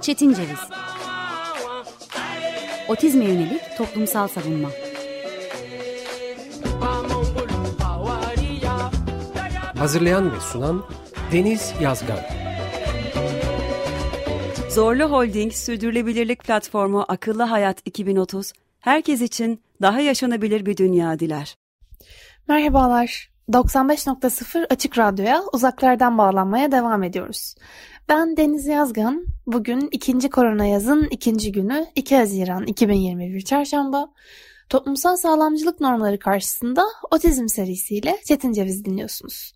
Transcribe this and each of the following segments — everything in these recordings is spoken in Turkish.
Çetin Ceviz. Otizme yönelik toplumsal savunma. Hazırlayan ve sunan Deniz Yazgan. Zorlu Holding Sürdürülebilirlik Platformu Akıllı Hayat 2030, herkes için daha yaşanabilir bir dünya diler. Merhabalar. 95.0 Açık Radyo'ya uzaklardan bağlanmaya devam ediyoruz. Ben Deniz Yazgan. Bugün ikinci korona yazın ikinci günü 2 Haziran 2021 Çarşamba. Toplumsal sağlamcılık normları karşısında otizm serisiyle Çetin Ceviz dinliyorsunuz.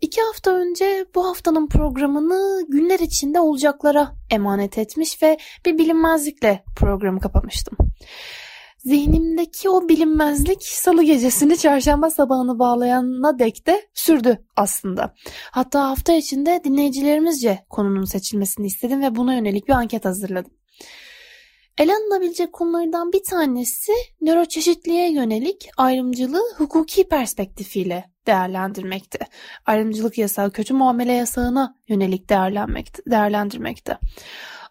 İki hafta önce bu haftanın programını günler içinde olacaklara emanet etmiş ve bir bilinmezlikle programı kapamıştım. Zihnimdeki o bilinmezlik salı gecesini çarşamba sabahını bağlayana dek de sürdü aslında. Hatta hafta içinde dinleyicilerimizce konunun seçilmesini istedim ve buna yönelik bir anket hazırladım. Ele alınabilecek konulardan bir tanesi nöroçeşitliğe yönelik ayrımcılığı hukuki perspektifiyle değerlendirmekte. Ayrımcılık yasağı kötü muamele yasağına yönelik değerlendirmekte.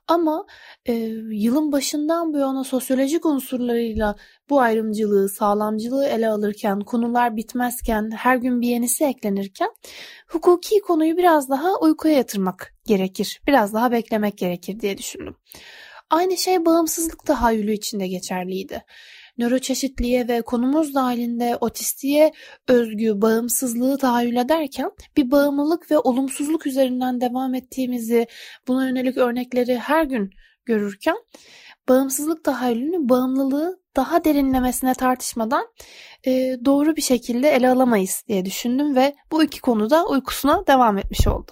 Ama e, yılın başından bu yana sosyolojik unsurlarıyla bu ayrımcılığı, sağlamcılığı ele alırken, konular bitmezken, her gün bir yenisi eklenirken hukuki konuyu biraz daha uykuya yatırmak gerekir. Biraz daha beklemek gerekir diye düşündüm. Aynı şey bağımsızlık tahayyülü içinde geçerliydi nöroçeşitliğe ve konumuz dahilinde otistiğe özgü bağımsızlığı tahayyül ederken bir bağımlılık ve olumsuzluk üzerinden devam ettiğimizi buna yönelik örnekleri her gün görürken bağımsızlık tahayyülünü bağımlılığı daha derinlemesine tartışmadan e, doğru bir şekilde ele alamayız diye düşündüm ve bu iki konuda uykusuna devam etmiş oldu.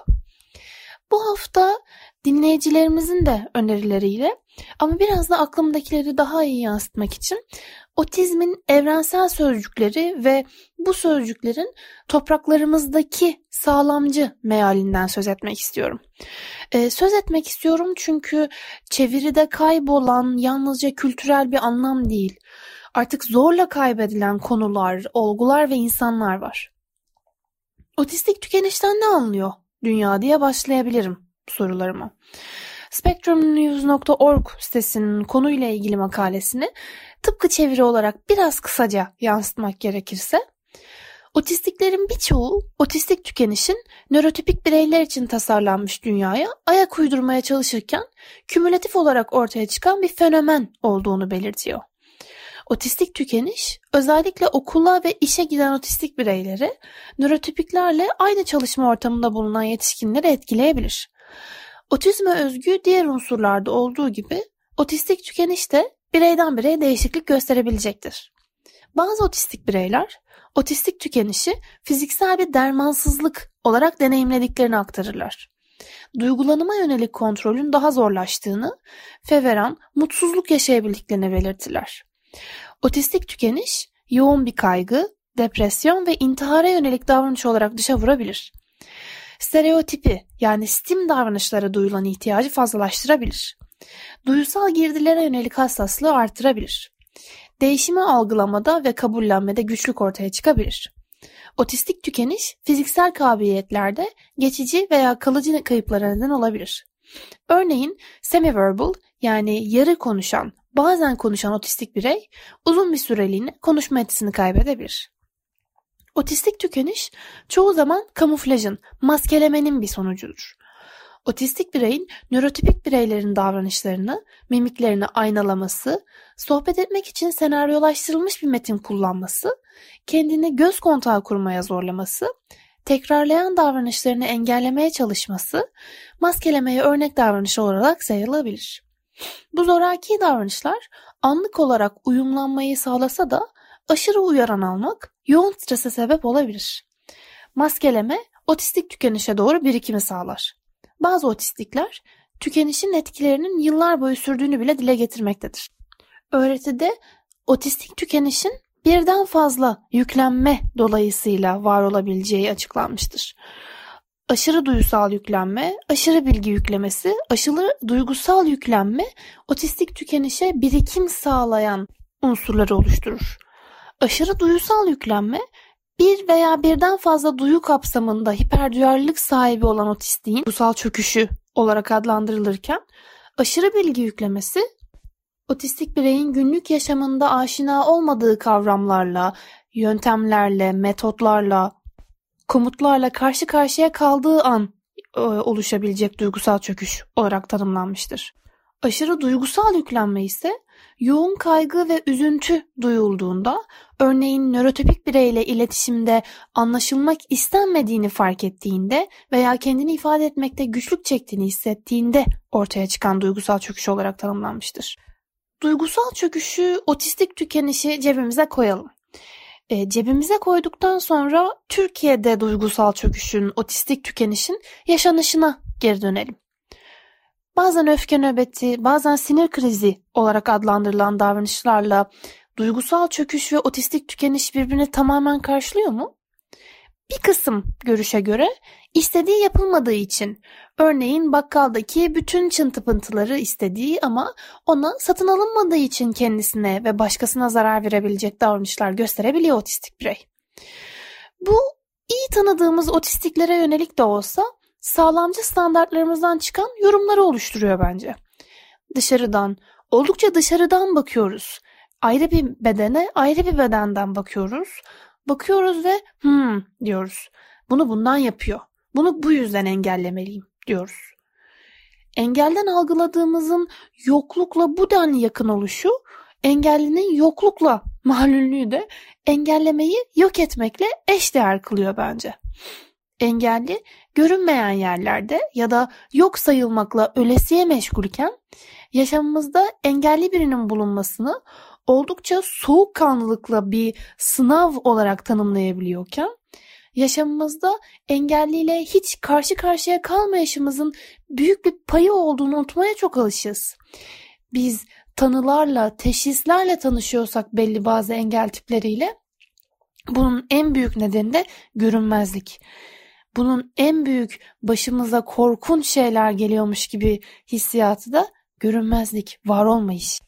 Bu hafta dinleyicilerimizin de önerileriyle ama biraz da aklımdakileri daha iyi yansıtmak için otizmin evrensel sözcükleri ve bu sözcüklerin topraklarımızdaki sağlamcı mealinden söz etmek istiyorum. Ee, söz etmek istiyorum çünkü çeviride kaybolan yalnızca kültürel bir anlam değil. Artık zorla kaybedilen konular, olgular ve insanlar var. Otistik tükenişten ne anlıyor dünya diye başlayabilirim sorularıma. SpectrumNews.org sitesinin konuyla ilgili makalesini tıpkı çeviri olarak biraz kısaca yansıtmak gerekirse, otistiklerin birçoğu otistik tükenişin nörotipik bireyler için tasarlanmış dünyaya ayak uydurmaya çalışırken kümülatif olarak ortaya çıkan bir fenomen olduğunu belirtiyor. Otistik tükeniş özellikle okula ve işe giden otistik bireyleri nörotipiklerle aynı çalışma ortamında bulunan yetişkinleri etkileyebilir. Otizme özgü diğer unsurlarda olduğu gibi otistik tükeniş de bireyden bireye değişiklik gösterebilecektir. Bazı otistik bireyler otistik tükenişi fiziksel bir dermansızlık olarak deneyimlediklerini aktarırlar. Duygulanıma yönelik kontrolün daha zorlaştığını, feveran, mutsuzluk yaşayabildiklerini belirtirler. Otistik tükeniş yoğun bir kaygı, depresyon ve intihara yönelik davranış olarak dışa vurabilir stereotipi yani stim davranışlara duyulan ihtiyacı fazlalaştırabilir. Duyusal girdilere yönelik hassaslığı artırabilir. Değişimi algılamada ve kabullenmede güçlük ortaya çıkabilir. Otistik tükeniş fiziksel kabiliyetlerde geçici veya kalıcı kayıplara neden olabilir. Örneğin semiverbal yani yarı konuşan, bazen konuşan otistik birey uzun bir süreliğine konuşma etisini kaybedebilir. Otistik tükeniş çoğu zaman kamuflajın, maskelemenin bir sonucudur. Otistik bireyin nörotipik bireylerin davranışlarını, mimiklerini aynalaması, sohbet etmek için senaryolaştırılmış bir metin kullanması, kendini göz kontağı kurmaya zorlaması, tekrarlayan davranışlarını engellemeye çalışması, maskelemeye örnek davranış olarak sayılabilir. Bu zoraki davranışlar anlık olarak uyumlanmayı sağlasa da aşırı uyaran almak yoğun strese sebep olabilir. Maskeleme otistik tükenişe doğru birikimi sağlar. Bazı otistikler tükenişin etkilerinin yıllar boyu sürdüğünü bile dile getirmektedir. Öğretide otistik tükenişin birden fazla yüklenme dolayısıyla var olabileceği açıklanmıştır. Aşırı duysal yüklenme, aşırı bilgi yüklemesi, aşırı duygusal yüklenme otistik tükenişe birikim sağlayan unsurları oluşturur. Aşırı duyusal yüklenme bir veya birden fazla duyu kapsamında hiperduyarlılık sahibi olan otistiğin duygusal çöküşü olarak adlandırılırken aşırı bilgi yüklemesi otistik bireyin günlük yaşamında aşina olmadığı kavramlarla, yöntemlerle, metotlarla, komutlarla karşı karşıya kaldığı an e, oluşabilecek duygusal çöküş olarak tanımlanmıştır. Aşırı duygusal yüklenme ise yoğun kaygı ve üzüntü duyulduğunda, örneğin nörotipik bireyle iletişimde anlaşılmak istenmediğini fark ettiğinde veya kendini ifade etmekte güçlük çektiğini hissettiğinde ortaya çıkan duygusal çöküş olarak tanımlanmıştır. Duygusal çöküşü, otistik tükenişi cebimize koyalım. E, cebimize koyduktan sonra Türkiye'de duygusal çöküşün, otistik tükenişin yaşanışına geri dönelim. Bazen öfke nöbeti, bazen sinir krizi olarak adlandırılan davranışlarla duygusal çöküş ve otistik tükeniş birbirini tamamen karşılıyor mu? Bir kısım görüşe göre istediği yapılmadığı için örneğin bakkaldaki bütün çıntı pıntıları istediği ama ona satın alınmadığı için kendisine ve başkasına zarar verebilecek davranışlar gösterebiliyor otistik birey. Bu iyi tanıdığımız otistiklere yönelik de olsa sağlamcı standartlarımızdan çıkan yorumları oluşturuyor bence. Dışarıdan, oldukça dışarıdan bakıyoruz. Ayrı bir bedene, ayrı bir bedenden bakıyoruz. Bakıyoruz ve hmm diyoruz. Bunu bundan yapıyor. Bunu bu yüzden engellemeliyim diyoruz. Engelden algıladığımızın yoklukla bu denli yakın oluşu, engellinin yoklukla malüllüğü de engellemeyi yok etmekle eşdeğer kılıyor bence. Engelli görünmeyen yerlerde ya da yok sayılmakla ölesiye meşgulken yaşamımızda engelli birinin bulunmasını oldukça soğukkanlılıkla bir sınav olarak tanımlayabiliyorken yaşamımızda engelliyle hiç karşı karşıya kalmayışımızın büyük bir payı olduğunu unutmaya çok alışız. Biz tanılarla, teşhislerle tanışıyorsak belli bazı engel tipleriyle bunun en büyük nedeni de görünmezlik. Bunun en büyük başımıza korkunç şeyler geliyormuş gibi hissiyatı da görünmezlik, var olmayış.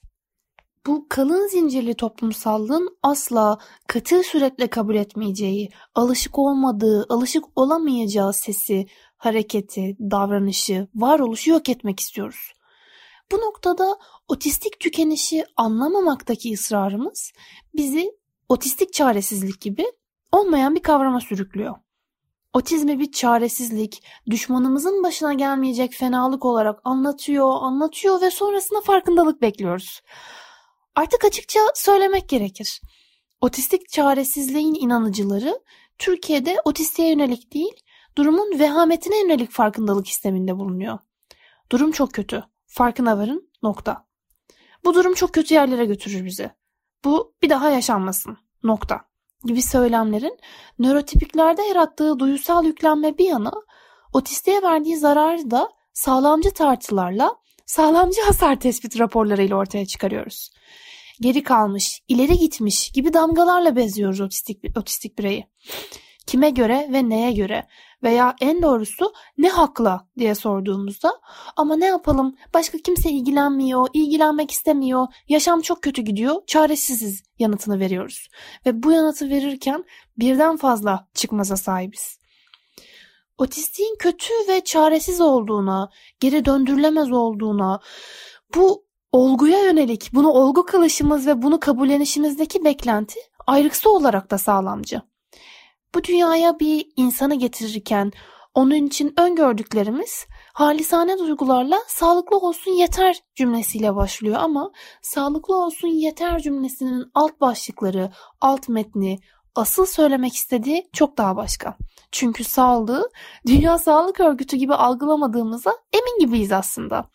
Bu kalın zincirli toplumsallığın asla katı süretle kabul etmeyeceği, alışık olmadığı, alışık olamayacağı sesi, hareketi, davranışı, varoluşu yok etmek istiyoruz. Bu noktada otistik tükenişi anlamamaktaki ısrarımız bizi otistik çaresizlik gibi olmayan bir kavrama sürüklüyor. Otizmi bir çaresizlik, düşmanımızın başına gelmeyecek fenalık olarak anlatıyor, anlatıyor ve sonrasında farkındalık bekliyoruz. Artık açıkça söylemek gerekir. Otistik çaresizliğin inanıcıları Türkiye'de otistiğe yönelik değil, durumun vehametine yönelik farkındalık isteminde bulunuyor. Durum çok kötü. Farkına varın. Nokta. Bu durum çok kötü yerlere götürür bizi. Bu bir daha yaşanmasın. Nokta. Gibi söylemlerin nörotipiklerde yarattığı duyusal yüklenme bir yana otistiğe verdiği zararı da sağlamcı tartılarla sağlamcı hasar tespit raporlarıyla ortaya çıkarıyoruz geri kalmış, ileri gitmiş gibi damgalarla beziyoruz otistik, otistik bireyi. Kime göre ve neye göre veya en doğrusu ne hakla diye sorduğumuzda ama ne yapalım başka kimse ilgilenmiyor, ilgilenmek istemiyor, yaşam çok kötü gidiyor, çaresiziz yanıtını veriyoruz. Ve bu yanıtı verirken birden fazla çıkmaza sahibiz. Otistiğin kötü ve çaresiz olduğuna, geri döndürülemez olduğuna, bu olguya yönelik bunu olgu kılışımız ve bunu kabullenişimizdeki beklenti ayrıksı olarak da sağlamcı. Bu dünyaya bir insanı getirirken onun için öngördüklerimiz halisane duygularla sağlıklı olsun yeter cümlesiyle başlıyor ama sağlıklı olsun yeter cümlesinin alt başlıkları, alt metni, asıl söylemek istediği çok daha başka. Çünkü sağlığı Dünya Sağlık Örgütü gibi algılamadığımıza emin gibiyiz aslında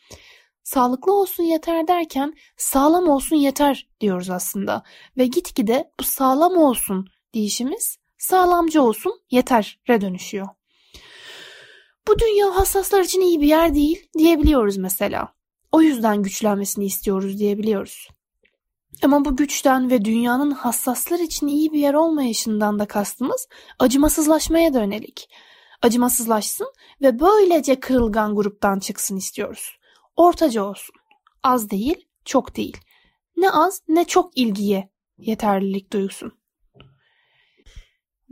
sağlıklı olsun yeter derken sağlam olsun yeter diyoruz aslında. Ve gitgide bu sağlam olsun deyişimiz sağlamcı olsun yeter'e dönüşüyor. Bu dünya hassaslar için iyi bir yer değil diyebiliyoruz mesela. O yüzden güçlenmesini istiyoruz diyebiliyoruz. Ama bu güçten ve dünyanın hassaslar için iyi bir yer olmayışından da kastımız acımasızlaşmaya dönelik. Acımasızlaşsın ve böylece kırılgan gruptan çıksın istiyoruz. Ortaca olsun. Az değil, çok değil. Ne az ne çok ilgiye yeterlilik duysun.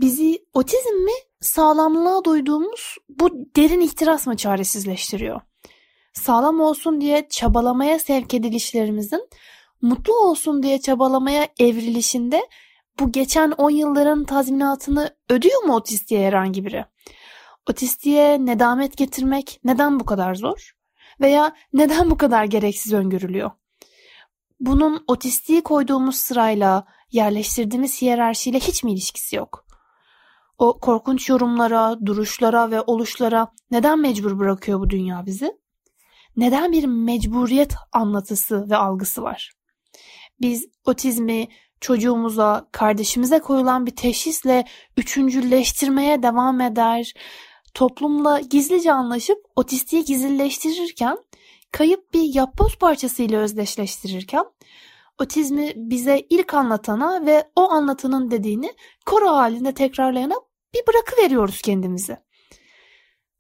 Bizi otizm mi, sağlamlığa duyduğumuz bu derin ihtiras mı çaresizleştiriyor? Sağlam olsun diye çabalamaya sevk edilişlerimizin mutlu olsun diye çabalamaya evrilişinde bu geçen 10 yılların tazminatını ödüyor mu otistiğe herhangi biri? Otistiğe nedamet getirmek neden bu kadar zor? Veya neden bu kadar gereksiz öngörülüyor? Bunun otistiği koyduğumuz sırayla, yerleştirdiğimiz hiyerarşiyle hiç mi ilişkisi yok? O korkunç yorumlara, duruşlara ve oluşlara neden mecbur bırakıyor bu dünya bizi? Neden bir mecburiyet anlatısı ve algısı var? Biz otizmi çocuğumuza, kardeşimize koyulan bir teşhisle üçüncülleştirmeye devam eder. Toplumla gizlice anlaşıp otistiği gizlileştirirken, kayıp bir yapboz parçasıyla özdeşleştirirken, otizmi bize ilk anlatana ve o anlatanın dediğini koro halinde tekrarlayana bir bırakı veriyoruz kendimizi.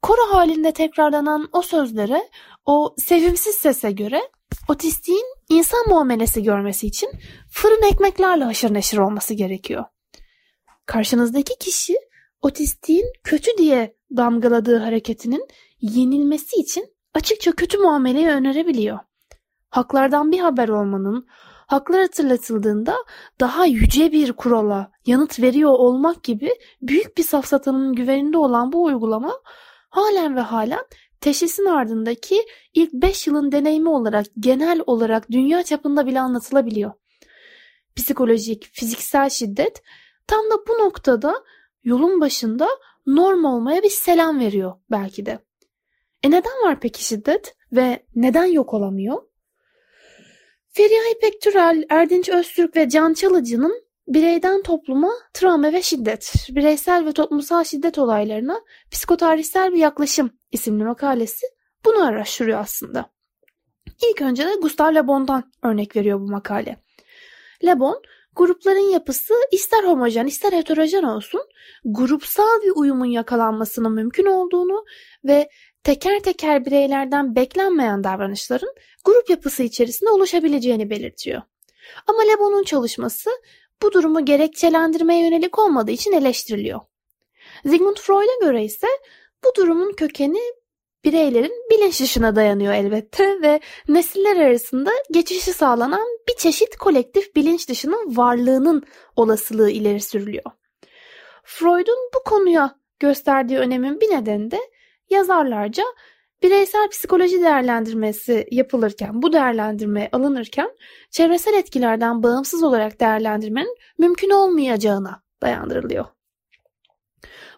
Koro halinde tekrarlanan o sözlere, o sevimsiz sese göre otistiğin insan muamelesi görmesi için fırın ekmeklerle haşır neşir olması gerekiyor. Karşınızdaki kişi otistiğin kötü diye damgaladığı hareketinin yenilmesi için açıkça kötü muameleyi önerebiliyor. Haklardan bir haber olmanın, haklar hatırlatıldığında daha yüce bir kurala yanıt veriyor olmak gibi büyük bir safsatanın güveninde olan bu uygulama halen ve halen teşhisin ardındaki ilk 5 yılın deneyimi olarak genel olarak dünya çapında bile anlatılabiliyor. Psikolojik, fiziksel şiddet tam da bu noktada yolun başında norm olmaya bir selam veriyor belki de. E neden var peki şiddet ve neden yok olamıyor? Feriha İpek Türel, Erdinç Öztürk ve Can Çalıcı'nın bireyden topluma travma ve şiddet, bireysel ve toplumsal şiddet olaylarına psikotarihsel bir yaklaşım isimli makalesi bunu araştırıyor aslında. İlk önce de Gustav Le Bon'dan örnek veriyor bu makale. Le Bon, grupların yapısı ister homojen ister heterojen olsun grupsal bir uyumun yakalanmasının mümkün olduğunu ve teker teker bireylerden beklenmeyen davranışların grup yapısı içerisinde oluşabileceğini belirtiyor. Ama Le Bon'un çalışması bu durumu gerekçelendirmeye yönelik olmadığı için eleştiriliyor. Sigmund Freud'a göre ise bu durumun kökeni bireylerin bilinç dışına dayanıyor elbette ve nesiller arasında geçişi sağlanan bir çeşit kolektif bilinç dışının varlığının olasılığı ileri sürülüyor. Freud'un bu konuya gösterdiği önemin bir nedeni de yazarlarca bireysel psikoloji değerlendirmesi yapılırken, bu değerlendirme alınırken çevresel etkilerden bağımsız olarak değerlendirmenin mümkün olmayacağına dayandırılıyor.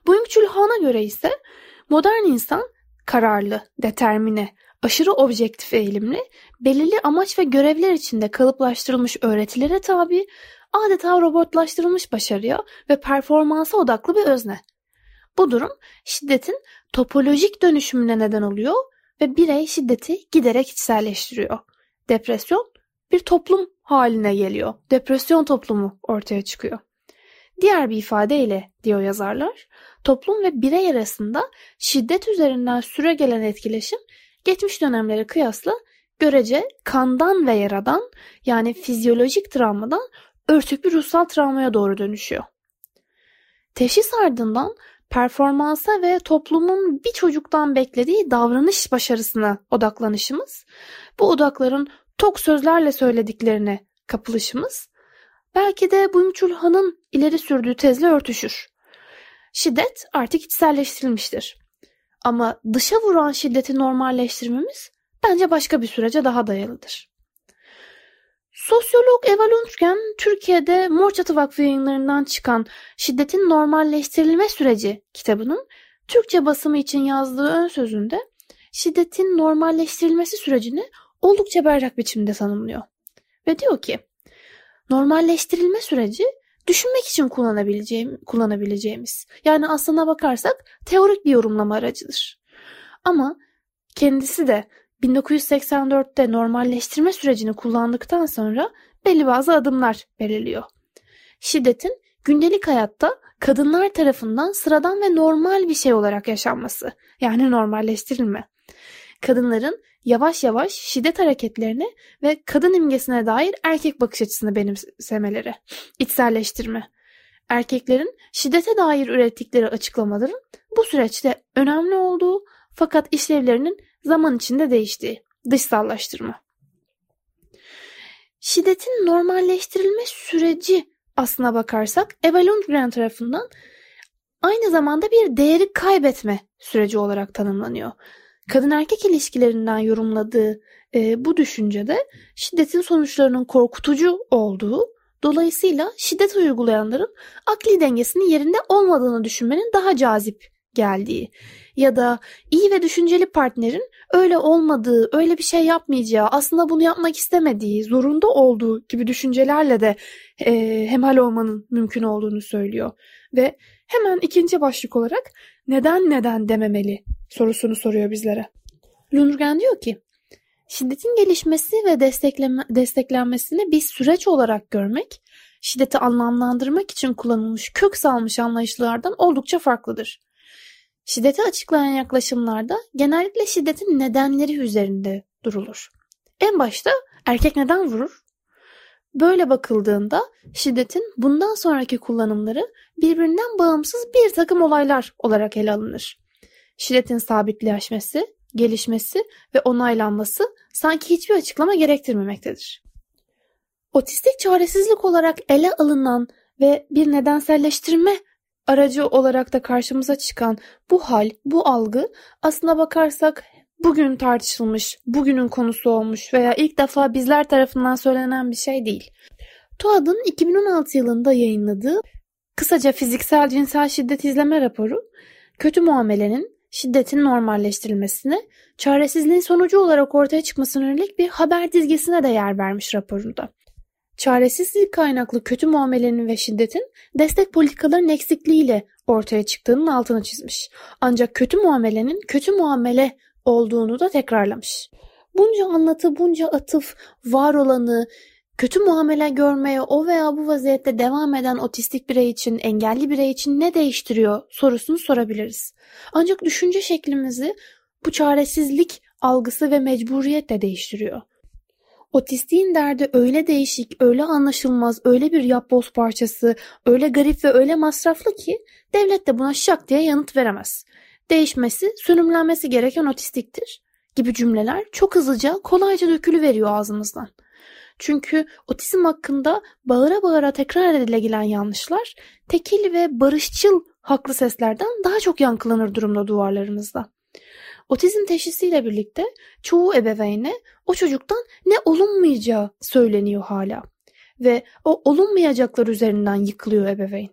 Byung-Chul Han'a göre ise modern insan kararlı, determine, aşırı objektif eğilimli, belirli amaç ve görevler içinde kalıplaştırılmış öğretilere tabi, adeta robotlaştırılmış başarıya ve performansa odaklı bir özne. Bu durum şiddetin topolojik dönüşümüne neden oluyor ve birey şiddeti giderek içselleştiriyor. Depresyon bir toplum haline geliyor. Depresyon toplumu ortaya çıkıyor. Diğer bir ifadeyle diyor yazarlar, toplum ve birey arasında şiddet üzerinden süre gelen etkileşim geçmiş dönemlere kıyasla görece kandan ve yaradan yani fizyolojik travmadan örtük bir ruhsal travmaya doğru dönüşüyor. Teşhis ardından performansa ve toplumun bir çocuktan beklediği davranış başarısına odaklanışımız, bu odakların tok sözlerle söylediklerine kapılışımız, belki de Buyumçul Han'ın ileri sürdüğü tezle örtüşür. Şiddet artık içselleştirilmiştir. Ama dışa vuran şiddeti normalleştirmemiz bence başka bir sürece daha dayalıdır. Sosyolog Eva Lundgren, Türkiye'de Mor Çatı Vakfı yayınlarından çıkan Şiddetin Normalleştirilme Süreci kitabının Türkçe basımı için yazdığı ön sözünde şiddetin normalleştirilmesi sürecini oldukça berrak biçimde tanımlıyor. Ve diyor ki, normalleştirilme süreci düşünmek için kullanabileceğim, kullanabileceğimiz, yani aslına bakarsak teorik bir yorumlama aracıdır. Ama kendisi de 1984'te normalleştirme sürecini kullandıktan sonra belli bazı adımlar belirliyor. Şiddetin gündelik hayatta kadınlar tarafından sıradan ve normal bir şey olarak yaşanması. Yani normalleştirilme. Kadınların yavaş yavaş şiddet hareketlerini ve kadın imgesine dair erkek bakış açısını benimsemeleri, içselleştirme. erkeklerin şiddete dair ürettikleri açıklamaların bu süreçte önemli olduğu fakat işlevlerinin zaman içinde değiştiği dışsallaştırma. Şiddetin normalleştirilme süreci aslına bakarsak Eva Lundgren tarafından aynı zamanda bir değeri kaybetme süreci olarak tanımlanıyor. Kadın erkek ilişkilerinden yorumladığı e, bu düşüncede şiddetin sonuçlarının korkutucu olduğu, dolayısıyla şiddet uygulayanların akli dengesinin yerinde olmadığını düşünmenin daha cazip geldiği ya da iyi ve düşünceli partnerin öyle olmadığı, öyle bir şey yapmayacağı, aslında bunu yapmak istemediği, zorunda olduğu gibi düşüncelerle de e, hemhal olmanın mümkün olduğunu söylüyor. Ve hemen ikinci başlık olarak neden neden dememeli sorusunu soruyor bizlere. Lundgren diyor ki, şiddetin gelişmesi ve destekleme, desteklenmesini bir süreç olarak görmek, şiddeti anlamlandırmak için kullanılmış kök salmış anlayışlardan oldukça farklıdır. Şiddeti açıklayan yaklaşımlarda genellikle şiddetin nedenleri üzerinde durulur. En başta erkek neden vurur? Böyle bakıldığında şiddetin bundan sonraki kullanımları birbirinden bağımsız bir takım olaylar olarak ele alınır. Şiddetin sabitleşmesi, gelişmesi ve onaylanması sanki hiçbir açıklama gerektirmemektedir. Otistik çaresizlik olarak ele alınan ve bir nedenselleştirme aracı olarak da karşımıza çıkan bu hal, bu algı aslına bakarsak bugün tartışılmış, bugünün konusu olmuş veya ilk defa bizler tarafından söylenen bir şey değil. TUAD'ın 2016 yılında yayınladığı kısaca fiziksel cinsel şiddet izleme raporu, kötü muamelenin şiddetin normalleştirilmesine, çaresizliğin sonucu olarak ortaya çıkmasına yönelik bir haber dizgesine de yer vermiş raporunda. Çaresizlik kaynaklı kötü muamelenin ve şiddetin destek politikalarının eksikliğiyle ortaya çıktığının altını çizmiş. Ancak kötü muamelenin kötü muamele olduğunu da tekrarlamış. Bunca anlatı, bunca atıf, var olanı, kötü muamele görmeye o veya bu vaziyette devam eden otistik birey için, engelli birey için ne değiştiriyor sorusunu sorabiliriz. Ancak düşünce şeklimizi bu çaresizlik algısı ve mecburiyet de değiştiriyor. Otistiğin derdi öyle değişik, öyle anlaşılmaz, öyle bir yapboz parçası, öyle garip ve öyle masraflı ki devlet de buna şak diye yanıt veremez. Değişmesi, sürümlenmesi gereken otistiktir gibi cümleler çok hızlıca, kolayca dökülü veriyor ağzımızdan. Çünkü otizm hakkında bağıra bağıra tekrar edilen yanlışlar tekil ve barışçıl haklı seslerden daha çok yankılanır durumda duvarlarımızda. Otizm teşhisiyle birlikte çoğu ebeveyne o çocuktan ne olunmayacağı söyleniyor hala. Ve o olunmayacaklar üzerinden yıkılıyor ebeveyn.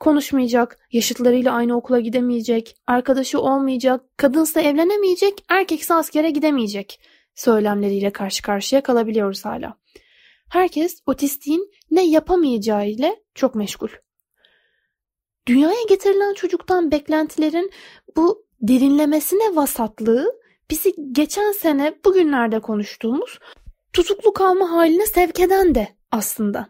Konuşmayacak, yaşıtlarıyla aynı okula gidemeyecek, arkadaşı olmayacak, kadınsa evlenemeyecek, erkekse askere gidemeyecek söylemleriyle karşı karşıya kalabiliyoruz hala. Herkes otistiğin ne yapamayacağı ile çok meşgul. Dünyaya getirilen çocuktan beklentilerin bu derinlemesine vasatlığı bizi geçen sene bugünlerde konuştuğumuz tutuklu kalma haline sevk eden de aslında.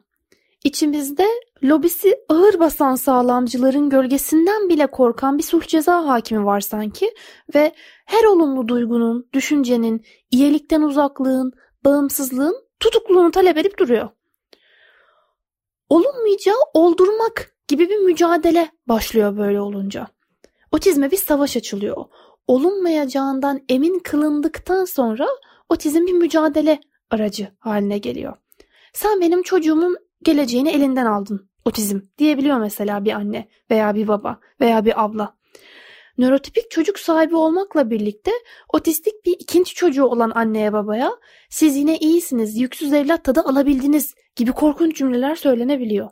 İçimizde lobisi ağır basan sağlamcıların gölgesinden bile korkan bir sulh ceza hakimi var sanki ve her olumlu duygunun, düşüncenin, iyilikten uzaklığın, bağımsızlığın tutukluğunu talep edip duruyor. Olunmayacağı oldurmak gibi bir mücadele başlıyor böyle olunca. Otizme bir savaş açılıyor. Olunmayacağından emin kılındıktan sonra otizm bir mücadele aracı haline geliyor. Sen benim çocuğumun geleceğini elinden aldın. Otizm diyebiliyor mesela bir anne veya bir baba veya bir abla. Nörotipik çocuk sahibi olmakla birlikte otistik bir ikinci çocuğu olan anneye babaya siz yine iyisiniz, yüksüz evlat tadı alabildiniz gibi korkunç cümleler söylenebiliyor.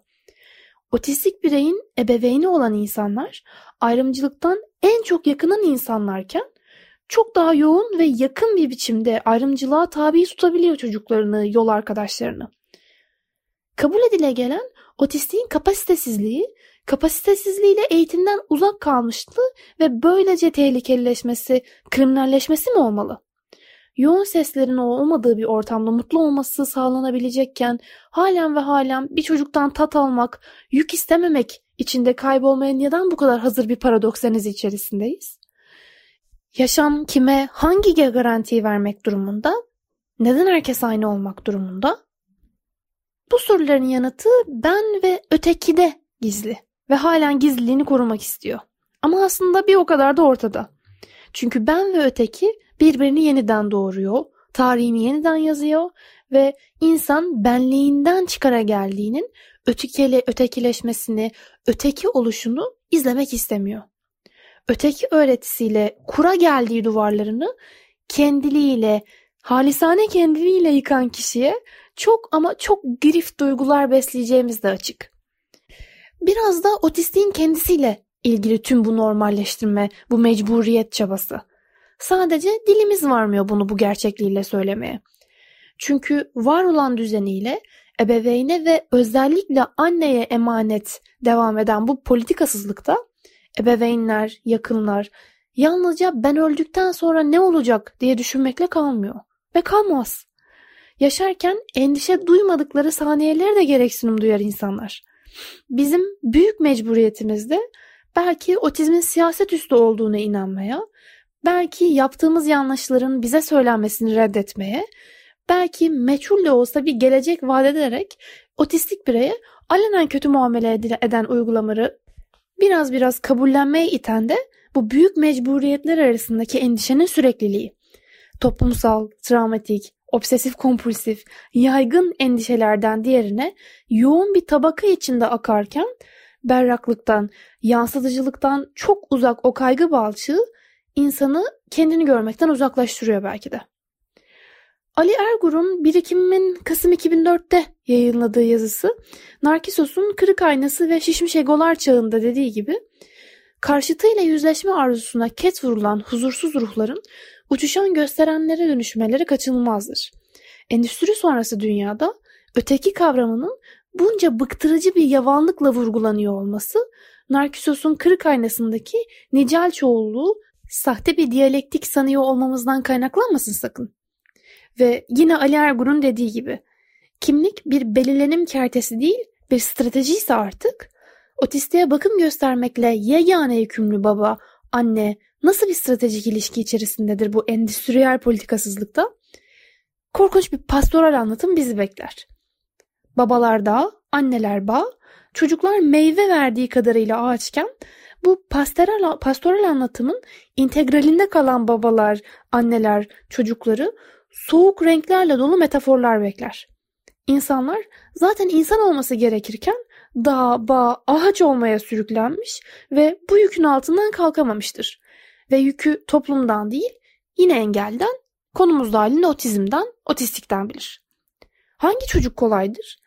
Otistik bireyin ebeveyni olan insanlar ayrımcılıktan en çok yakınan insanlarken çok daha yoğun ve yakın bir biçimde ayrımcılığa tabi tutabiliyor çocuklarını, yol arkadaşlarını. Kabul edile gelen otistiğin kapasitesizliği, kapasitesizliğiyle eğitimden uzak kalmışlığı ve böylece tehlikelileşmesi, kriminalleşmesi mi olmalı? Yoğun seslerin olmadığı bir ortamda mutlu olması sağlanabilecekken halen ve halen bir çocuktan tat almak, yük istememek içinde kaybolmaya neden bu kadar hazır bir paradoks denizi içerisindeyiz? Yaşam kime hangi garantiyi vermek durumunda? Neden herkes aynı olmak durumunda? Bu soruların yanıtı ben ve ötekide gizli ve halen gizliliğini korumak istiyor. Ama aslında bir o kadar da ortada. Çünkü ben ve öteki birbirini yeniden doğuruyor, tarihini yeniden yazıyor ve insan benliğinden çıkara geldiğinin ötekile, ötekileşmesini, öteki oluşunu izlemek istemiyor. Öteki öğretisiyle kura geldiği duvarlarını kendiliğiyle, halisane kendiliğiyle yıkan kişiye çok ama çok grift duygular besleyeceğimiz de açık. Biraz da otistiğin kendisiyle ilgili tüm bu normalleştirme, bu mecburiyet çabası. Sadece dilimiz varmıyor bunu bu gerçekliğiyle söylemeye. Çünkü var olan düzeniyle ebeveyne ve özellikle anneye emanet devam eden bu politikasızlıkta ebeveynler, yakınlar yalnızca ben öldükten sonra ne olacak diye düşünmekle kalmıyor. Ve kalmaz. Yaşarken endişe duymadıkları saniyeleri de gereksinim duyar insanlar. Bizim büyük mecburiyetimizde belki otizmin siyaset üstü olduğuna inanmaya, belki yaptığımız yanlışların bize söylenmesini reddetmeye, belki meçhul de olsa bir gelecek vaat ederek otistik bireye alenen kötü muamele eden uygulamaları biraz biraz kabullenmeye iten de bu büyük mecburiyetler arasındaki endişenin sürekliliği. Toplumsal, travmatik, obsesif kompulsif, yaygın endişelerden diğerine yoğun bir tabaka içinde akarken berraklıktan, yansıtıcılıktan çok uzak o kaygı balçığı insanı kendini görmekten uzaklaştırıyor belki de. Ali Ergur'un birikimin Kasım 2004'te yayınladığı yazısı Narkisos'un kırık aynası ve şişmiş egolar çağında dediği gibi karşıtıyla yüzleşme arzusuna ket vurulan huzursuz ruhların uçuşan gösterenlere dönüşmeleri kaçınılmazdır. Endüstri sonrası dünyada öteki kavramının bunca bıktırıcı bir yavanlıkla vurgulanıyor olması Narkisos'un kırık aynasındaki nicel çoğulluğu sahte bir diyalektik sanıyor olmamızdan kaynaklanmasın sakın. Ve yine Ali Ergur'un dediği gibi kimlik bir belirlenim kertesi değil bir strateji ise artık otistiğe bakım göstermekle yegane yükümlü baba, anne nasıl bir stratejik ilişki içerisindedir bu endüstriyel politikasızlıkta? Korkunç bir pastoral anlatım bizi bekler. Babalar dağ, anneler bağ, çocuklar meyve verdiği kadarıyla ağaçken bu pastoral, pastoral anlatımın integralinde kalan babalar, anneler, çocukları soğuk renklerle dolu metaforlar bekler. İnsanlar zaten insan olması gerekirken dağ, bağ, ağaç olmaya sürüklenmiş ve bu yükün altından kalkamamıştır. Ve yükü toplumdan değil, yine engelden, konumuz dahilinde otizmden, otistikten bilir. Hangi çocuk kolaydır?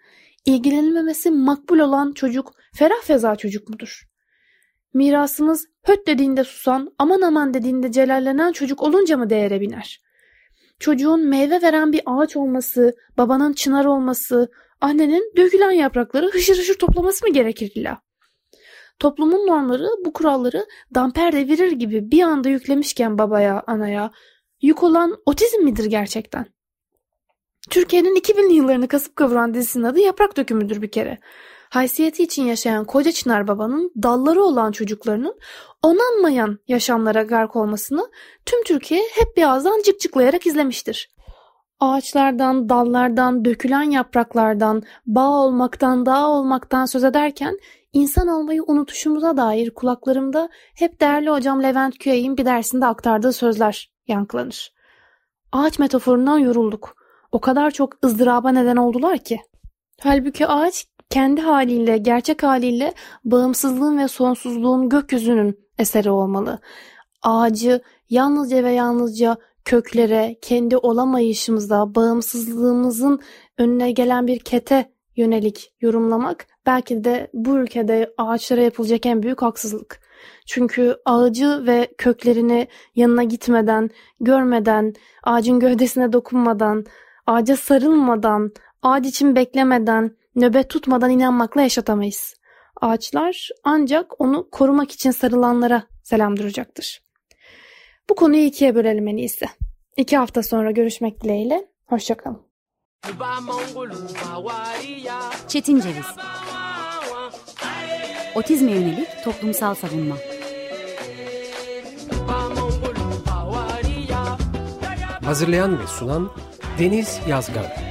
İlgilenilmemesi makbul olan çocuk ferah feza çocuk mudur? Mirasımız höt dediğinde susan, aman aman dediğinde celallenen çocuk olunca mı değere biner? Çocuğun meyve veren bir ağaç olması, babanın çınar olması, annenin dökülen yaprakları hışır hışır toplaması mı gerekir illa? Toplumun normları bu kuralları damper devirir gibi bir anda yüklemişken babaya, anaya, yük olan otizm midir gerçekten? Türkiye'nin 2000'li yıllarını kasıp kavuran dizisinin adı Yaprak Dökümü'dür bir kere haysiyeti için yaşayan koca Çınar Baba'nın dalları olan çocuklarının onanmayan yaşamlara gark olmasını tüm Türkiye hep bir ağızdan cıkcıklayarak izlemiştir. Ağaçlardan, dallardan, dökülen yapraklardan, bağ olmaktan, dağ olmaktan söz ederken insan olmayı unutuşumuza dair kulaklarımda hep değerli hocam Levent Küyey'in bir dersinde aktardığı sözler yankılanır. Ağaç metaforundan yorulduk. O kadar çok ızdıraba neden oldular ki. Halbuki ağaç kendi haliyle, gerçek haliyle bağımsızlığın ve sonsuzluğun gökyüzünün eseri olmalı. Ağacı yalnızca ve yalnızca köklere, kendi olamayışımıza, bağımsızlığımızın önüne gelen bir kete yönelik yorumlamak belki de bu ülkede ağaçlara yapılacak en büyük haksızlık. Çünkü ağacı ve köklerini yanına gitmeden, görmeden, ağacın gövdesine dokunmadan, ağaca sarılmadan, ağaç için beklemeden, nöbet tutmadan inanmakla yaşatamayız. Ağaçlar ancak onu korumak için sarılanlara selam duracaktır. Bu konuyu ikiye bölelim en iyisi. İki hafta sonra görüşmek dileğiyle. Hoşçakalın. Çetin Ceviz Otizme yönelik toplumsal savunma Hazırlayan ve sunan Deniz Yazgan